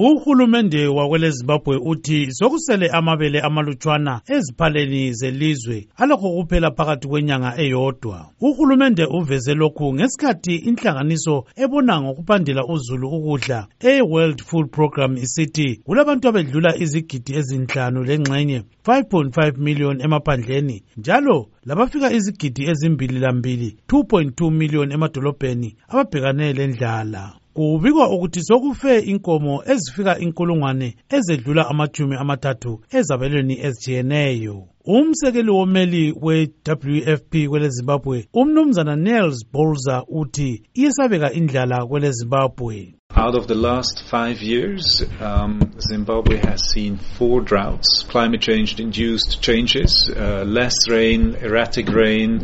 uhulumende wakwele zimbabwe uthi sokusele amabele amalutshwana eziphaleni zelizwe alokho kuphela phakathi kwenyanga eyodwa. Uhulumende uveze lokhu ngesikhathi inhlanganiso ebona ngokupandela uzulu ukudla e-world food program isithi kulabantu abedlula izigidi ezinhlanu lengxenye 5.5 million emaphandleni njalo labafika izigidi ezimbili lambili 2.2 million emadolobheni ababhekane lendlala. Kubikwa ukuthi sokufe inkomo ezifika inkulungwane ezedlula amajumi amathathu ezabelweni ezitshiyeneyo umsekeli womeli we-wfp kwele zimbabwe umnumzana nels bolzer uthi iyesabeka indlala kwele zimbabwe Out of the last five years, um, Zimbabwe has seen four droughts, climate change induced changes, uh, less rain, erratic rain,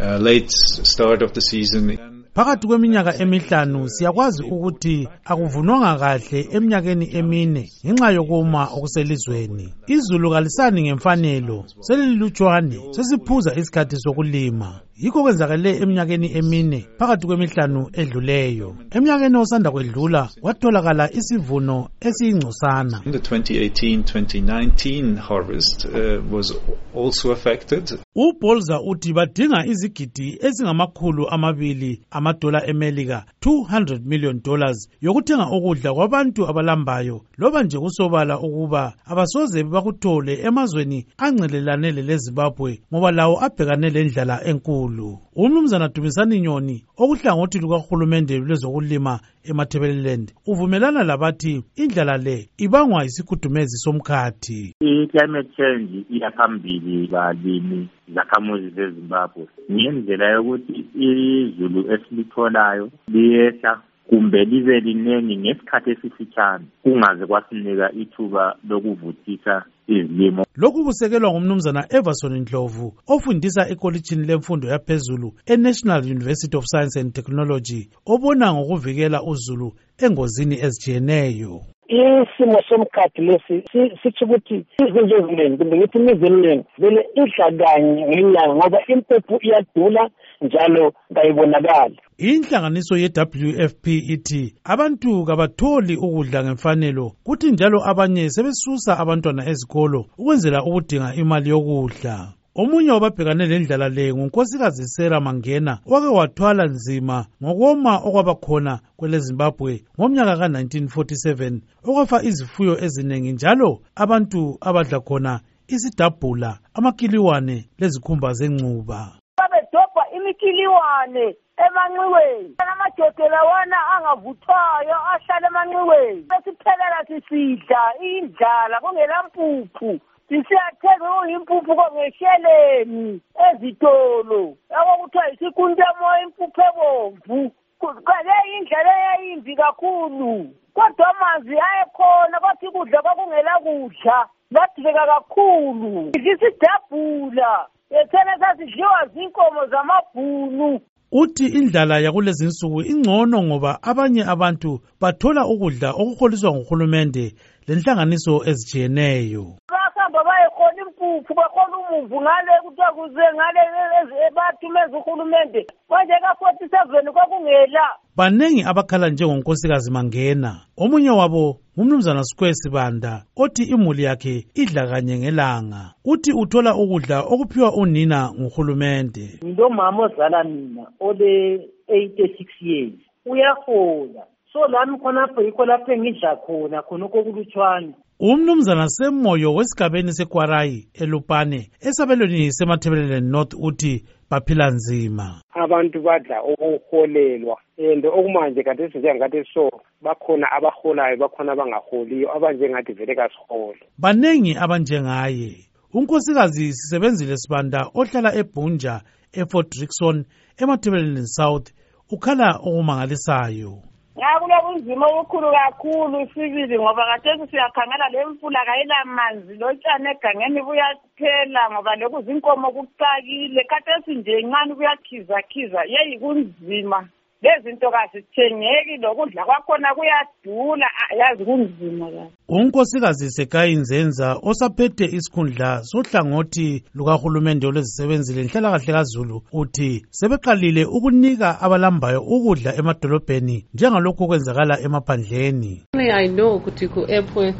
uh, late start of the season. Phakathi kweminyaka emihlanu siyakwazi ukuthi akuvunwanga kahle eminyakeni emine ngenxa yokuma okuselizweni. Izulu kalisani ngemfanelo selililutshwane sesiphuza isikhathi sokulima. Yikho kwenzakale eminyakeni emine phakathi kwemihlanu edluleyo. Eminyakeni osanda kwedlula kwatholakala isivuno esiyingcosana. The 2018-2019 harvest uh, was also affected. ubolza uthi badinga izigidi ezingamakhulu amabili amadola emelika 200 million dollars yokuthenga ukudla kwabantu abalambayo. Loba nje kusobala ukuba abasoze bakuthole emazweni angcelelane lelezimbabwe ngoba lawo abhekane lendlala enkulu. Umnumzana dumisani nyoni okuhlangothi lukahulumende lwezokulima emathebeleland uvumelana labathi indlala le ibangwa yisikhudumezi somkhathi. I-climate change iyaphambili balimi. Zakhamuzi zezimbabwe ngendlela yokuthi izulu esilitholayo liyehla kumbe libe liningi ngesikhathi esifitshane kungaze kwasinika ithuba lokuvuthisa izilimo. Lokhu kusekelwa ngumnumzana everson ndlovu ofundisa ekolitshini lemfundo yaphezulu enational university of science and technology obona ngokuvikela uzulu engozini ezitshiyeneyo. Isimo somkhathi lesi sitsho ukuthi izinto eziningi kumbe ngithi imizi eminingi vele idla kanye ngenyanga ngoba impuphu iyadula njalo kayibonakali. Inhlanganiso ye-wfp ithi abantu kabatholi ukudla ngemfanelo kuthi njalo abanye sebesusa abantwana ezikolo ukwenzela ukudinga imali yokudla. Omunye wababhekane lendlala le ngunkosikazi sera mangena owake wathwala nzima ngokoma okwabakhona kwelezimbabwe ngomnyaka ka-1947 okwafa izifuyo eziningi njalo abantu abadla khona isidabhula amakiliwane lezikhumba zengcuba babedobha imikiliwane emanxiweni. Amajodo lawana angavuthwayo ahlala emanxiweni. Besiphelela sisidla indlala kungelampuphu. Sisiyathenga kuyimpuphu kongesheleni ezitolo. Yabo kuthiwa yisikuntemoya impuphu ebomvu. Leyi indlela eyayimbi kakhulu. Kodwa amanzi ayekhona kodwa ikudla kwakungela kudla. Ladileka kakhulu. Isidabhula yethena sasidliwa zinkomo zamabhunu. Uthi indlala yakulezi nsuku ingcono ngoba abanye abantu bathola ukudla okuholiswa nguhulumende lenhlanganiso ezitshiyeneyo. Bahamba bayekhona impuphu bakhona umumvu ngale kuthiwa kuze ngale bathumeza uhulumende manje ka-forty seven kwakungela. Banengi abakhala njengonkosikazi mangena. Omunye wabo ngumnumzana square sibanda othi imuli yakhe idla kanye ngelanga. Uthi uthola ukudla okuphiwa unina nguhulumende ngilomama ozala mina ole-eighty-six years uyahola. So lami khonapho yikho lapho engidla khona khonokho kulutshwane umnumzana semoyo wesigabeni sekwarayi elupane esabelweni semathebeleleni north uthi baphila nzima. Abantu badla ukuholelwa and okumanje khathesi njengathi so bakhona abaholayo bakhona abangaholiyo abanjengathi vele kasihole banengi abanjengaye. Unkosikazi sisebenzile sibanda ohlala ebhunja efort rickson emathebeleleni south ukhala okumangalisayo. Kulobunzima obukhulu kakhulu sibili ngoba kathesi siyakhangela le mfula kayilamanzi lotshani egangeni buyaphela ngoba loku zinkomo kucakile. Kathesi nje ncane kuyakhizakhiza yeyi kunzima. Lezinto kazithengeki lokudla kwakhona kuyadula. Ah, yazi kunzima kabi. Unkosikazi sekayi nzenza osaphethe isikhundla sohlangothi lukahulumende olwezisebenzi lenhlalakahle kazulu uthi sebeqalile ukunika abalambayo ukudla emadolobheni njengalokhu okwenzakala emaphandleni. I know Kutiku Airport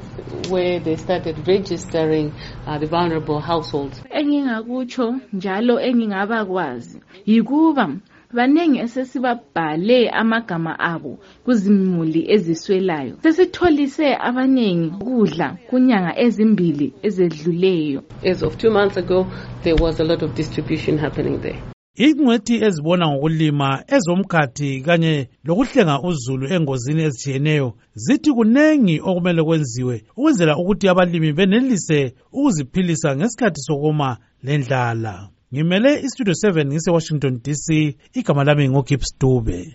where they started registering uh, the vulnerable households. engingakutsho njalo engingabakwazi yikuba baningi esesibabhale amagama abo kuzimuli eziswelayo. Sesitholise abaningi ukudla kunyanga ezimbili ezedluleyo. As of two months ago, there was a lot of distribution happening there. ingcwethi ezibona ngokulima ezomkhathi kanye lokuhlenga uzulu engozini ezitshiyeneyo zithi kunengi okumele kwenziwe ukwenzela ukuthi abalimi benelise ukuziphilisa ngesikhathi sokoma lendlala ngimele istudio 7 ngise-washington dc igama lami ngogibbs dube